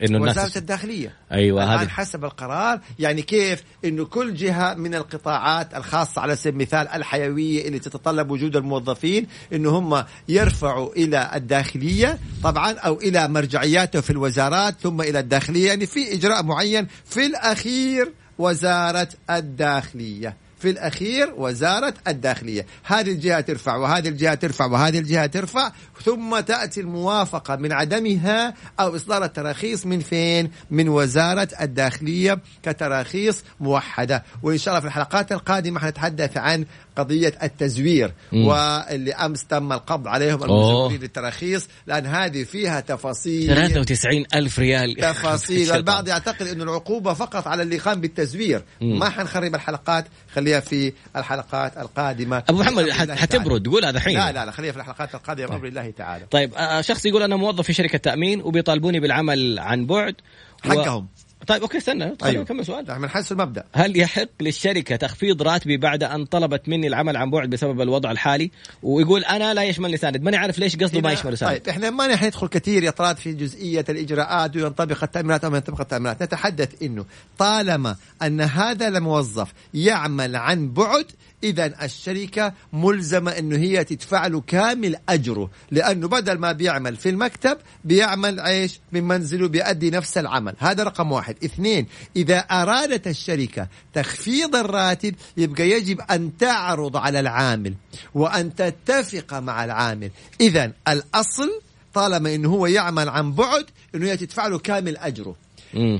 إنه الناس وزاره الداخلية. أيوة الآن هذه حسب القرار يعني كيف إنه كل جهة من القطاعات الخاصة على سبيل المثال الحيوية اللي تتطلب وجود الموظفين إنه هم يرفعوا إلى الداخلية طبعا أو إلى مرجعياته في الوزارات ثم إلى الداخلية يعني في إجراء معين في الأخير وزارة الداخلية. في الأخير وزارة الداخلية. هذه الجهة ترفع وهذه الجهة ترفع وهذه الجهة ترفع ثم تأتي الموافقة من عدمها أو إصدار التراخيص من فين؟ من وزارة الداخلية كتراخيص موحدة. وإن شاء الله في الحلقات القادمة حنتحدث عن قضية التزوير مم. واللي أمس تم القبض عليهم المزورين للتراخيص لأن هذه فيها تفاصيل. 93 ألف ريال. تفاصيل. البعض يعتقد انه العقوبة فقط على اللي قام بالتزوير. مم. ما حنخرب الحلقات. خليها في الحلقات القادمة أبو محمد حتبرد قول هذا الحين تعالى. لا لا خليها في الحلقات القادمة بامر الله تعالى طيب آه، شخص يقول أنا موظف في شركة تأمين وبيطالبوني بالعمل عن بعد. حقهم طيب okay استنى أيوه. نكمل سؤال. من حيث المبدأ. هل يحق للشركة تخفيض راتبي بعد أن طلبت مني العمل عن بعد بسبب الوضع الحالي؟ ويقول أنا لا يشملني ساند. ماني عارف ليش قصده ما يشمل ساند. طيب إحنا ما ندخل كثير يا طراد في جزئية الإجراءات وينطبق التأمينات أو ما ينطبق التأمينات. نتحدث إنه طالما أن هذا الموظف يعمل عن بعد اذا الشركة ملزمة إنه هي تدفع له كامل أجره لأنه بدل ما بيعمل في المكتب بيعمل إيش؟ من منزله بيأدي نفس العمل. هذا رقم واحد. اثنين إذا أرادت الشركة تخفيض الراتب يبقى يجب أن تعرض على العامل وأن تتفق مع العامل. اذا الأصل طالما إنه هو يعمل عن بعد إنه هي تدفع له كامل أجره.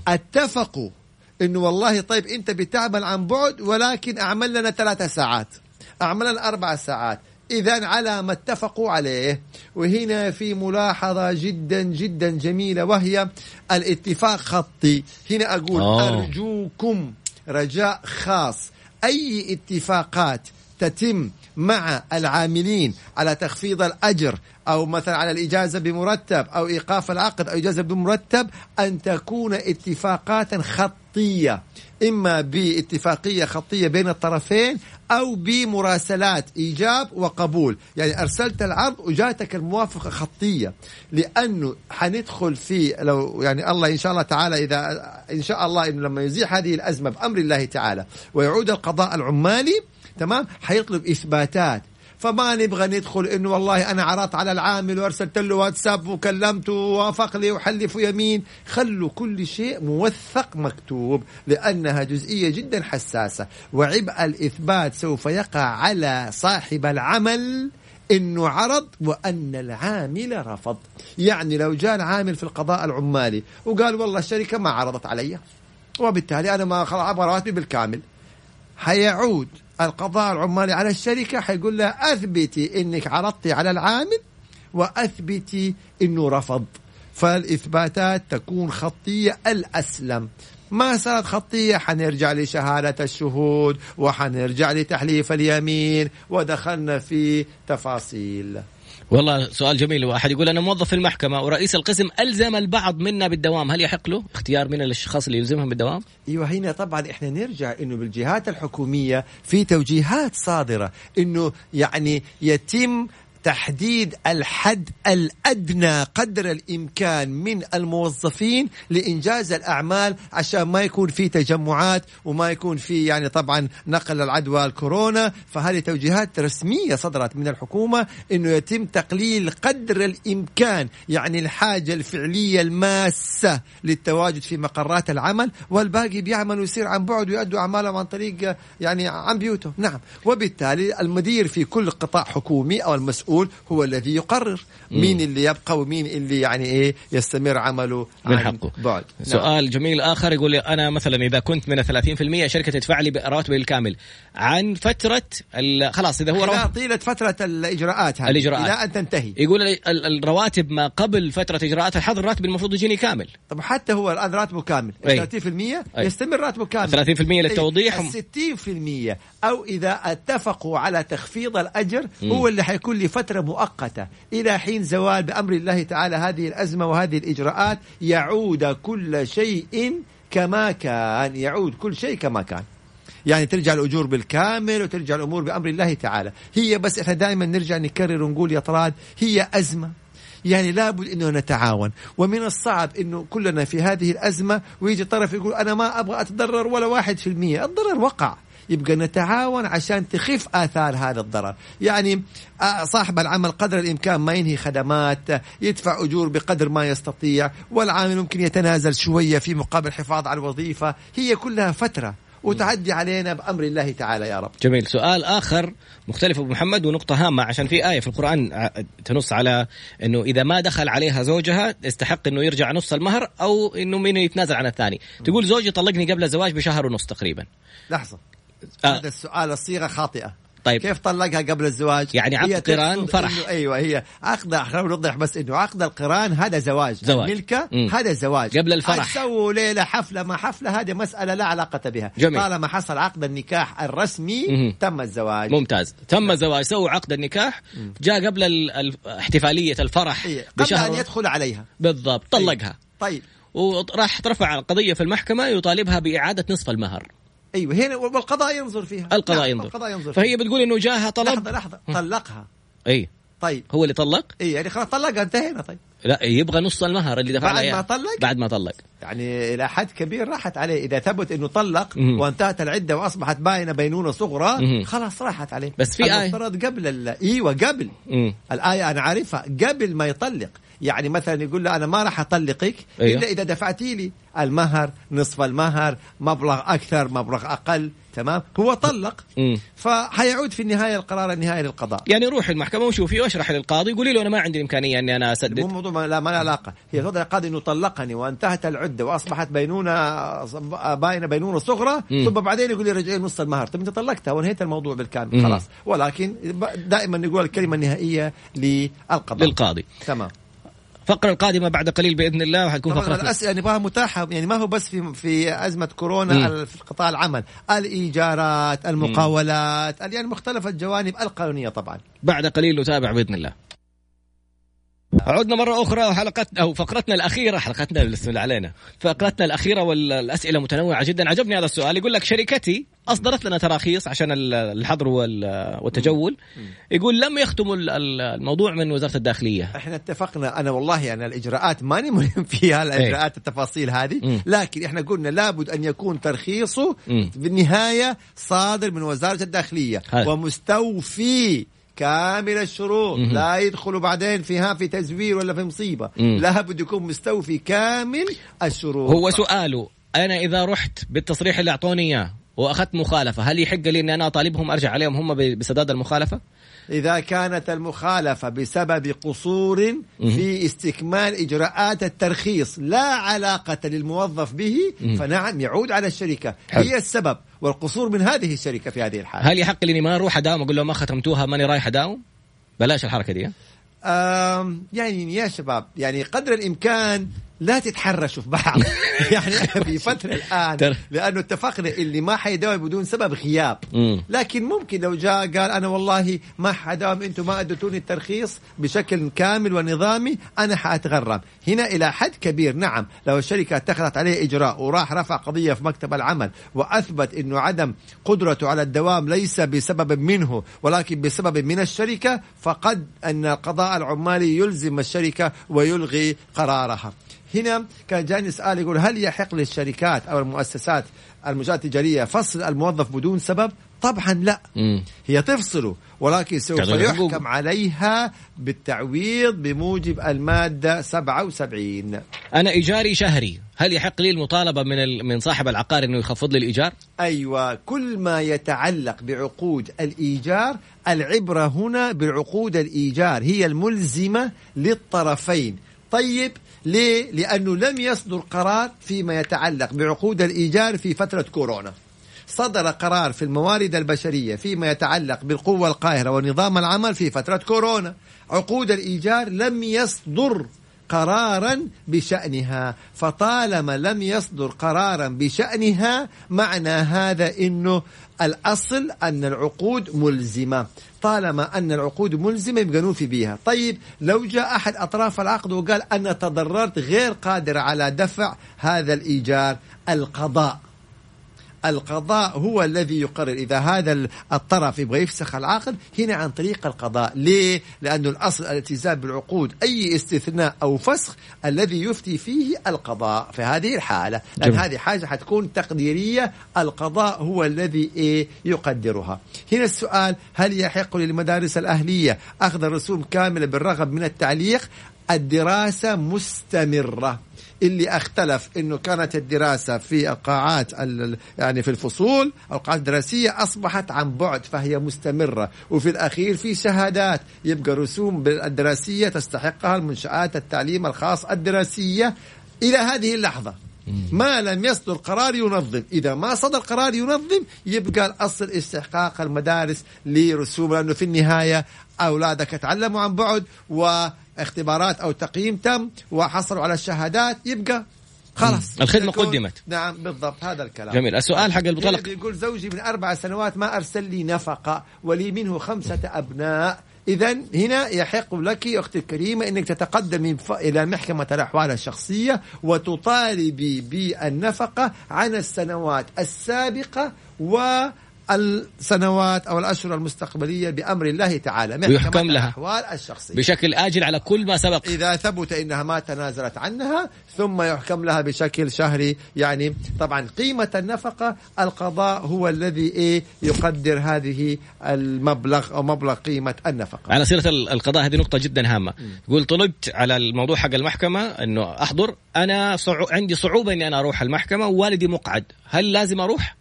اتفقوا إنه والله طيب أنت بتعمل عن بعد ولكن أعمل لنا ثلاثة ساعات. أعمل لنا أربع ساعات. اذا على ما اتفقوا عليه وهنا في ملاحظة جدا جدا جميلة وهي الاتفاق خطي. هنا أقول آه. أرجوكم رجاء خاص. أي اتفاقات تتم مع العاملين على تخفيض الأجر أو مثلا على الإجازة بمرتب أو إيقاف العقد أو إجازة بمرتب أن تكون اتفاقات خطية إما باتفاقية خطية بين الطرفين أو بمراسلات إيجاب وقبول. يعني أرسلت العرض وجاتك الموافقة خطية لأنه حندخل في لو يعني الله إن شاء الله تعالى إذا إن شاء الله إنه لما يزيح هذه الأزمة بأمر الله تعالى ويعود القضاء العمالي تمام؟ حيطلب إثباتات فما نبغى ندخل إنه والله أنا عرضت على العامل وأرسلت له واتساب وكلمته ووافق لي وحلف يمين. خلوا كل شيء موثق مكتوب لأنها جزئية جدا حساسة. وعبء الإثبات سوف يقع على صاحب العمل إنه عرض وأن العامل رفض. يعني لو جاء العامل في القضاء العمالي وقال والله الشركة ما عرضت علي وبالتالي أنا ما أبغى رواتبي بالكامل حيعود القضاء العمالي على الشركة حيقول لها أثبتي أنك عرضتي على العامل وأثبتي أنه رفض. فالإثباتات تكون خطية الأسلم. ما صارت خطية حنرجع لشهادة الشهود وحنرجع لتحليف اليمين ودخلنا في تفاصيل. والله سؤال جميل. واحد يقول أنا موظف في المحكمة ورئيس القسم ألزم البعض منا بالدوام. هل يحق له اختيار من الأشخاص اللي يلزمهم بالدوام؟ إيوه هنا طبعا إحنا نرجع إنه بالجهات الحكومية في توجيهات صادرة إنه يعني يتم تحديد الحد الأدنى قدر الإمكان من الموظفين لإنجاز الأعمال عشان ما يكون في تجمعات وما يكون في يعني طبعا نقل العدوى الكورونا. فهذه توجيهات رسمية صدرت من الحكومة إنه يتم تقليل قدر الإمكان يعني الحاجة الفعلية الماسة للتواجد في مقرات العمل والباقي بيعمل ويصير عن بعد ويؤدوا اعمالهم عن طريق يعني عن بيوتهم نعم. وبالتالي المدير في كل قطاع حكومي أو المسؤول هو الذي يقرر مين اللي يبقى ومين اللي يعني إيه يستمر عمله من عن حقه. بعد نعم. سؤال جميل آخر يقول لي أنا مثلا إذا كنت من ال 30% شركة تدفع لي راتبي الكامل عن فترة خلاص إذا هو رواتب طيلة فترة الإجراءات هذه الإجراءات. إلى أن تنتهي يقول الرواتب ما قبل فترة إجراءات الحظر الراتب المفروض يجيني كامل طب حتى هو الآن راتبه كامل أي. 30% أي. يستمر راتبه كامل 30% للتوضيح. ال 60% أو إذا أتفقوا على تخفيض الأجر هو اللي حيكون لفترة مؤقتة. إلى حين زوال بأمر الله تعالى هذه الأزمة وهذه الإجراءات يعود كل شيء كما كان. يعود كل شيء كما كان. يعني ترجع الأجور بالكامل وترجع الأمور بأمر الله تعالى. هي بس إحنا دائما نرجع نكرر ونقول يا طراد هي أزمة. يعني لابد إنه نتعاون. ومن الصعب إنه كلنا في هذه الأزمة ويجي طرف يقول أنا ما أبغى أتضرر ولا واحد في المية. الضرر وقع. يبقى نتعاون عشان تخف آثار هذا الضرر. يعني آه، صاحب العمل قدر الإمكان ما ينهي خدمات آه، يدفع أجور بقدر ما يستطيع والعامل ممكن يتنازل شوية في مقابل الحفاظ على الوظيفة. هي كلها فترة وتعدي علينا بأمر الله تعالى يا رب. جميل. سؤال آخر مختلف أبو محمد ونقطة هامة عشان في آية في القرآن ع- تنص على إنه إذا ما دخل عليها زوجها يستحق إنه يرجع نص المهر أو إنه مين يتنازل عن الثاني. تقول زوجي طلقني قبل الزواج بشهر ونص تقريبا. لحظة. آه. هذا السؤال الصيغة خاطئة طيب. كيف طلقها قبل الزواج؟ يعني عقد قران فرح. إنه أيوه هي عقد خلينا نوضح بس إنه عقد القران هذا زواج زواج. الملكه مم. هذا زواج قبل الفرح. سووا ليلة حفلة ما حفلة هذه مسألة لا علاقة بها جميل. طالما حصل عقد النكاح الرسمي مهم. تم الزواج ممتاز تم الزواج سووا عقد النكاح جاء قبل ال- ال- احتفالية الفرح إيه. قبل بشهر أن يدخل عليها بالضبط طلقها طيب وراح ترفع القضية في المحكمة يطالبها بإعادة نصف المهر أيوه هنا والقضاء ينظر فيها. القضاء نعم، ينظر. القضاء ينظر. فهي بتقول إنه جاها طلب؟ لحظة لحظة. طلقها. أي. طيب. هو اللي طلق؟ اي يعني خلاص طلقها انتهينا طيب. لا يبغى نص المهر اللي دفع بعد. ما طلق؟ بعد ما طلق يعني إلى حد كبير راحت عليه إذا ثبت إنه طلق مهم. وانتهت العدة وأصبحت باينة بينونة صغرى مهم. خلاص راحت عليه بس في. المفترض قبل ال... أيوه قبل مم. الآية أنا عارفها قبل ما يطلق يعني مثلا يقول له أنا ما راح أطلقك أيوه. إلا إذا دفعتي لي المهر نصف المهر مبلغ أكثر مبلغ أقل تمام هو طلق مم. فحيعود في النهاية القرار النهائي للقضاء يعني روح المحكمة وشوفي واشرح للقاضي قولي له أنا ما عندي الإمكانية إني أنا مو اسدد موضوع ما لا ما له علاقة. هي تفضل القاضي إنه طلقني وانتهت العدة وأصبحت بينونه باينه بينونة صغرى. ثم بعدين يقول لي رجعي نص المهر. طب أنت طلقتها وانهيت الموضوع بالكامل. خلاص. ولكن دائما نقول الكلمة النهائية للقضاء. للقاضي. تمام. الفقره القادمة بعد قليل بإذن الله وحتكون طبعا فقرة الأسئلة نبغاها متاحة يعني ما هو بس في في أزمة كورونا مم. في قطاع العمل. الإيجارات المقاولات يعني مختلف الجوانب القانونية طبعا. بعد قليل نتابع بإذن الله. عدنا مرة أخرى وحلقتنا أو فقرتنا الأخيرة حلقتنا بسم الله علينا. فقرتنا الأخيرة والأسئلة متنوعة جدا. عجبني هذا السؤال. يقول لك شركتي أصدرت لنا تراخيص عشان ال- الحظر وال- والتجول. يقول لم يختموا ال- ال- الموضوع من وزارة الداخلية. إحنا اتفقنا. أنا والله أنا الإجراءات ماني مهم فيها الإجراءات التفاصيل هذه. لكن إحنا قلنا لابد أن يكون ترخيصه النهاية صادر من وزارة الداخلية. هذا. ومستوفي كامل الشروط مهم. لا يدخلوا بعدين فيها في تزوير ولا في مصيبة مم. لابد يكون مستوفي كامل الشروط هو سؤاله أنا إذا رحت بالتصريح اللي أعطوني إياه وأخذت مخالفة هل يحق لي أني أنا أطالبهم أرجع عليهم هم بسداد المخالفة؟ إذا كانت المخالفة بسبب قصور في استكمال إجراءات الترخيص لا علاقة للموظف به فنعم يعود على الشركة. حلو. هي السبب والقصور من هذه الشركة في هذه الحالة. هل يحق لي ما أروح أداوم أقول لهم ما ختمتوها ماني رايح أداوم؟ بلاش الحركة دي يعني يا شباب يعني قدر الإمكان لا تتحرشوا في بعض. يعني في فترة الآن تر- لأنه اتفقنا اللي ما حيداوم بدون سبب غياب. لكن ممكن لو جاء قال أنا والله ما حدام أنتم ما اديتوني الترخيص بشكل كامل ونظامي أنا حاتغرم هنا إلى حد كبير نعم لو الشركة اتخذت عليه إجراء وراح رفع قضية في مكتب العمل وأثبت إنه عدم قدرته على الدوام ليس بسبب منه ولكن بسبب من الشركة فقد أن القضاء العمالي يلزم الشركة ويلغي قرارها. هنا كان جاني سؤال يقول هل يحق للشركات أو المؤسسات المنشآت التجارية فصل الموظف بدون سبب؟ طبعا لا مم. هي تفصله ولكن سوف. يحكم عليها بالتعويض بموجب المادة 77 أنا إيجاري شهري هل يحق لي المطالبة من ال... من صاحب العقار إنه يخفض لي الإيجار؟ أيوه كل ما يتعلق بعقود الإيجار العبرة هنا بعقود الإيجار هي الملزمة للطرفين طيب ليه؟ لأنه لم يصدر قرار فيما يتعلق بعقود الإيجار في فترة كورونا. صدر قرار في الموارد البشرية فيما يتعلق بالقوة القاهرة ونظام العمل في فترة كورونا. عقود الإيجار لم يصدر قرارا بشأنها. فطالما لم يصدر قرارا بشأنها معنى هذا إنه الأصل أن العقود ملزمة. طالما أن العقود ملزمة يبقى نوفي بها طيب لو جاء أحد أطراف العقد وقال أنا تضررت غير قادر على دفع هذا الإيجار القضاء. القضاء هو الذي يقرر. إذا هذا ال- الطرف يبغى يفسخ العقد هنا عن طريق القضاء. ليه؟ لأنه الأصل الالتزام بالعقود أي استثناء أو فسخ الذي يفتي فيه القضاء. في هذه الحالة لأن جميل. هذه حاجة حتكون تقديرية. القضاء هو الذي إيه؟ يقدرها. هنا السؤال هل يحق للمدارس الأهلية أخذ الرسوم كاملة بالرغم من التعليق؟ الدراسة مستمرة. اللي اختلف انه كانت الدراسة في القاعات ال- يعني في الفصول القاعات الدراسية أصبحت عن بعد فهي مستمرة. وفي الأخير في شهادات يبقى رسوم الدراسيه تستحقها المنشآت التعليم الخاص الدراسية. إلى هذه اللحظة ما لم يصدر قرار ينظم. إذا ما صدر قرار ينظم يبقى الأصل استحقاق المدارس لرسوم لأنه في النهاية أولادك تعلموا عن بعد واختبارات أو تقييم تم وحصلوا على الشهادات يبقى خلاص. الخدمة قدمت. نعم بالضبط هذا الكلام. جميل. السؤال حق المطلق يقول زوجي من أربع سنوات ما أرسل لي نفقة ولي منه خمسة أبناء. إذا هنا يحق لك أختي الكريمة أنك تتقدمي ف- إلى محكمة الأحوال الشخصية وتطالبي بالنفقة عن السنوات السابقة والسنوات أو الأشهر المستقبلية بأمر الله تعالى ويحكم لها. الأحوال الشخصية. بشكل آجل على كل ما سبق. إذا ثبت أنها ما تنازلت عنها ثم يحكم لها بشكل شهري. يعني طبعا قيمة النفقة القضاء هو الذي إيه يقدر هذه المبلغ أو مبلغ قيمة النفقة. على سيرة ال- القضاء هذه نقطة جدا هامة. يقول طلبت على الموضوع حق المحكمة إنه أحضر. أنا صعو... عندي صعوبة إني أنا أروح المحكمة ووالدي مقعد. هل لازم أروح؟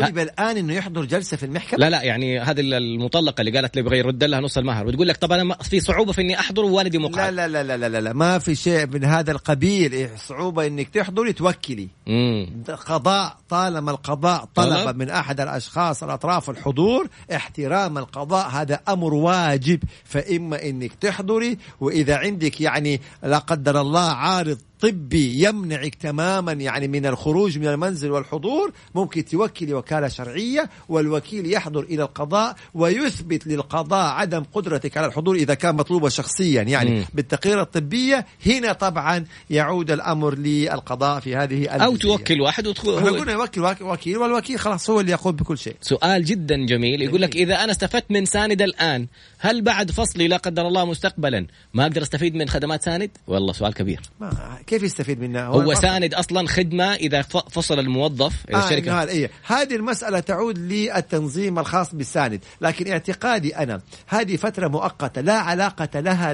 طلب الآن إنه يحضر جلسة في المحكمة؟ لا لا يعني هذه المطلقة اللي قالت لي يبغى يرد لها نص المهر. وتقول لك طب أنا في صعوبة في إني أحضر ووالدي مقعد. لا لا لا لا لا, لا. ما في شيء من هذا القبيل. إيه صعوبة إنك تحضري توكلي. امم قضاء طالما القضاء طلب طلب. من أحد الأشخاص الأطراف الحضور احترام القضاء. هذا أمر واجب. فإما إنك تحضري وإذا عندك يعني لا قدر الله عارض طبي يمنعك تماما يعني من الخروج من المنزل والحضور ممكن توكلي وكالة شرعية والوكيل يحضر إلى القضاء ويثبت للقضاء عدم قدرتك على الحضور إذا كان مطلوبه شخصيا يعني مم. بالتقرير الطبية. هنا طبعا يعود الأمر للقضاء في هذه الجزئية. توكل واحد إحنا وتخ... قلنا يوكل وكيل والوكيل خلاص هو اللي يقوم بكل شيء. سؤال جدا جميل يقول لك إذا أنا استفدت من ساند الآن هل بعد فصلي لا قدر الله مستقبلا ما أقدر أستفيد من خدمات ساند؟ والله سؤال كبير. ما كيف يستفيد منها؟ هو الفصل- ساند أصلا خدمة إذا فصل الموظف إلى آه الشركة. هذا إيه. هذه المسألة تعود للتنظيم الخاص بالساند. لكن اعتقادي أنا هذه فترة مؤقتة لا علاقة لها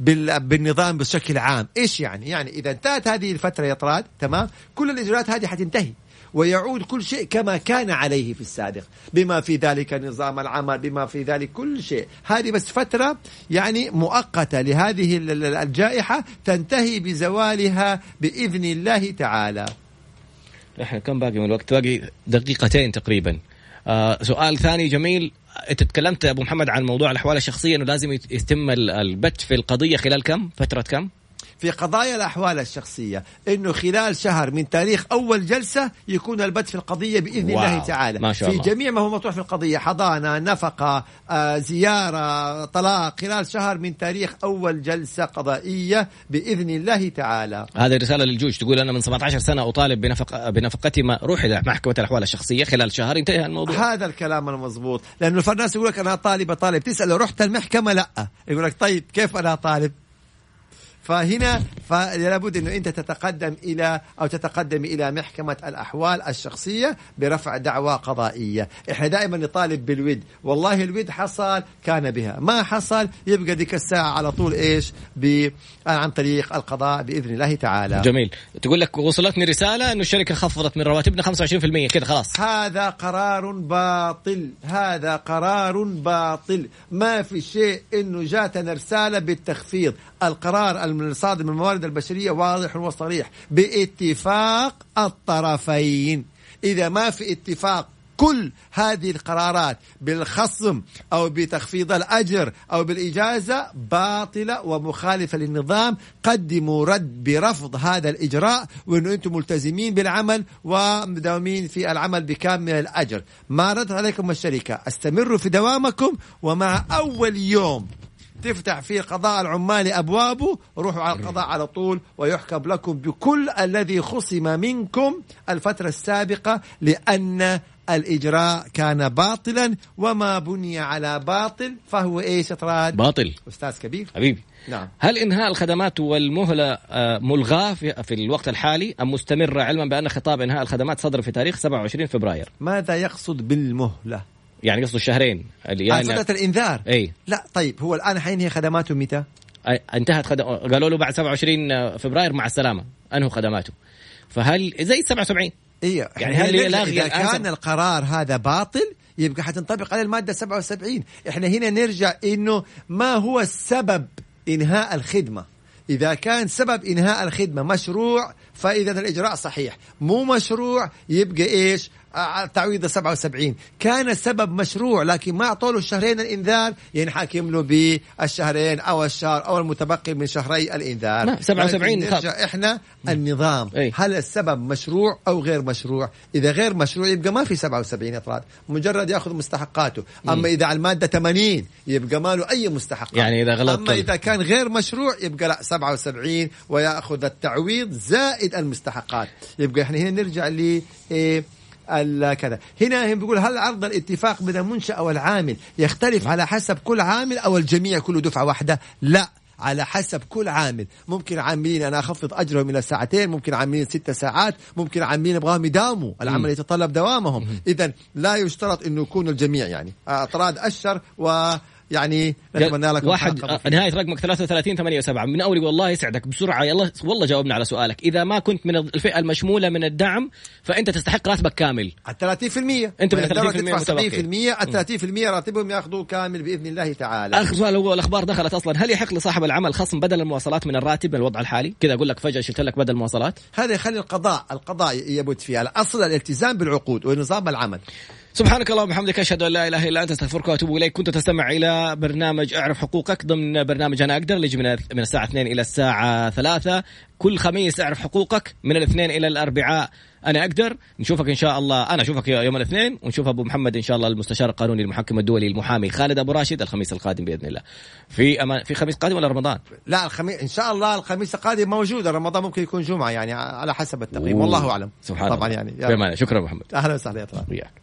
بال... بالنظام بشكل عام. إيش يعني؟ يعني إذا انتهت هذه الفترة يا طراد تمام؟ كل الإجراءات هذه حتنتهي. ويعود كل شيء كما كان عليه في السابق. بما في ذلك نظام العمل بما في ذلك كل شيء. هذه بس فترة يعني مؤقتة لهذه ال- ال- الجائحة تنتهي بزوالها بإذن الله تعالى. إحنا كم باقي من الوقت؟ باقي دقيقتين تقريبا. آه سؤال ثاني جميل. أنت تكلمت أبو محمد عن موضوع الأحوال الشخصية إنه لازم يت- يتم ال- البت في القضية خلال كم؟ فترة كم؟ في قضايا الأحوال الشخصية أنه خلال شهر من تاريخ أول جلسة يكون البت في القضية بإذن واو. الله تعالى. ما شاء في الله. جميع ما هو مطروح في القضية حضانة نفقة آه، زيارة طلاق خلال شهر من تاريخ أول جلسة قضائية بإذن الله تعالى. هذه رساله للجوج تقول أنا من 17 سنة أطالب بنفق بنفقتي ما روح إلى محكمة الأحوال الشخصية خلال شهر. انتهى الموضوع. هذا الكلام المضبوط لأنه الناس يقول لك أنا طالب طالب. تسأل لو رحت المحكمة؟ لا. يقول لك طيب كيف أنا طالب؟ فهنا فلا بد إنه أنت تتقدم إلى أو تتقدم إلى محكمة الأحوال الشخصية برفع دعوى قضائية، إحنا دائما نطالب بالود، والله الود حصل كان بها، ما حصل يبقى ديك الساعة على طول إيش؟ ب عن طريق القضاء بإذن الله تعالى. جميل. تقول لك وصلتني رسالة إنه الشركة خفضت من رواتبنا 25% كذا خلاص. هذا قرار باطل. هذا قرار باطل. ما في شيء إنه جاتنا رسالة بالتخفيض. القرار الصادر من الموارد البشرية واضح وصريح. باتفاق الطرفين. إذا ما في اتفاق كل هذه القرارات بالخصم أو بتخفيض الأجر أو بالإجازة باطلة ومخالفة للنظام قدموا رد برفض هذا الإجراء وانه أنتم ملتزمين بالعمل ومداومين في العمل بكامل الأجر. ما ردت عليكم الشركة. أستمروا في دوامكم ومع أول يوم. تفتح فيه القضاء العمالي أبوابه روحوا على القضاء على طول ويحكم لكم بكل الذي خصم منكم الفترة السابقة لأن الإجراء كان باطلا وما بني على باطل فهو إيش إطراد؟ باطل. أستاذ كبير. حبيبي. نعم. هل إنهاء الخدمات والمهلة آه، ملغاة في, في الوقت الحالي أم مستمرة علما بأن خطاب إنهاء الخدمات صدر في تاريخ 27 فبراير؟ ماذا يقصد بالمهلة؟ يعني قصده اللي يعني فتره الإنذار. إي. لا طيب هو الآن حينهي خدماته متى؟ انتهت خدم... قالوا له بعد 27 فبراير مع السلامة. انهوا خدماته. فهل زي 77 أيوه يعني هل إذا كان القرار هذا باطل يبقى حتنطبق عليه المادة 77 إحنا هنا نرجع إنه ما هو السبب إنهاء الخدمة. إذا كان سبب إنهاء الخدمة مشروع فاذا الإجراء صحيح. مو مشروع يبقى إيش؟ آه، تعويض 77 كان السبب مشروع لكن ما اعطوا له الشهرين الانذار ينحكم له بالشهرين أو الشهر أو المتبقي من شهري الإنذار. لا، 77 لكن خلاص. نرجع إحنا النظام. أي. هل السبب مشروع أو غير مشروع؟ إذا غير مشروع يبقى ما في 77 افراد مجرد يأخذ مستحقاته. أما إذا على المادة 80 يبقى ما له أي مستحقات. يعني إذا غلط أما إذا كان غير مشروع يبقى لا 77 ويأخذ التعويض زائد المستحقات. يبقى إحنا هنا نرجع ل إيه كذا. هنا هم بيقول هل عرض الاتفاق بين المنشأة والعامل يختلف على حسب كل عامل أو الجميع كله دفعة واحدة؟ لا على حسب كل عامل. ممكن عاملين أنا أخفض أجرهم إلى ساعتين ممكن عاملين ست ساعات ممكن عاملين ابغاهم يداوموا. العمل يتطلب دوامهم. اذا لا يشترط إنه يكون الجميع يعني. أطراد أشر و يعني نتمنى لكم واحد آه،. نهاية رقمك 33 8 7 من أول يقول الله يسعدك بسرعة يلا والله جاوبنا على سؤالك. إذا ما كنت من الفئة المشمولة من الدعم فأنت تستحق راتبك كامل. على 30% أنت من الدولة 30% تدفع متبقي. 70% على 30% راتبهم ياخذوه كامل بإذن الله تعالى. آخر سؤال هو الأخبار دخلت أصلا. هل يحق لصاحب العمل خصم بدل المواصلات من الراتب من الوضع الحالي؟ كذا أقول لك فجأة شلت لك بدل المواصلات. هذا يخلي القضاء القضاء يبت فيها. الاصل الالتزام بالعقود ونظام العمل. سبحانك اللهم وبحمدك أشهد أن لا إله إلا أنت أستغفرك وأتوب إليك. كنت تستمع إلى برنامج أعرف حقوقك ضمن برنامج أنا أقدر اللي يجي من من الساعة 2 إلى الساعة 3 كل خميس أعرف حقوقك من الاثنين إلى الأربعاء أنا أقدر. نشوفك إن شاء الله أنا أشوفك يوم الاثنين. ونشوف أبو محمد إن شاء الله المستشار القانوني المحكم الدولي المحامي خالد أبو راشد الخميس القادم بإذن الله. في أمان في خميس قادم ولا رمضان؟ لا الخميس إن شاء الله الخميس القادم موجود. رمضان ممكن يكون جمعة يعني على حسب التقييم. والله أعلم. سبحان طبعا الله. يعني الله. شكرا محمد. أهلا وسهلا يا طلال. وياك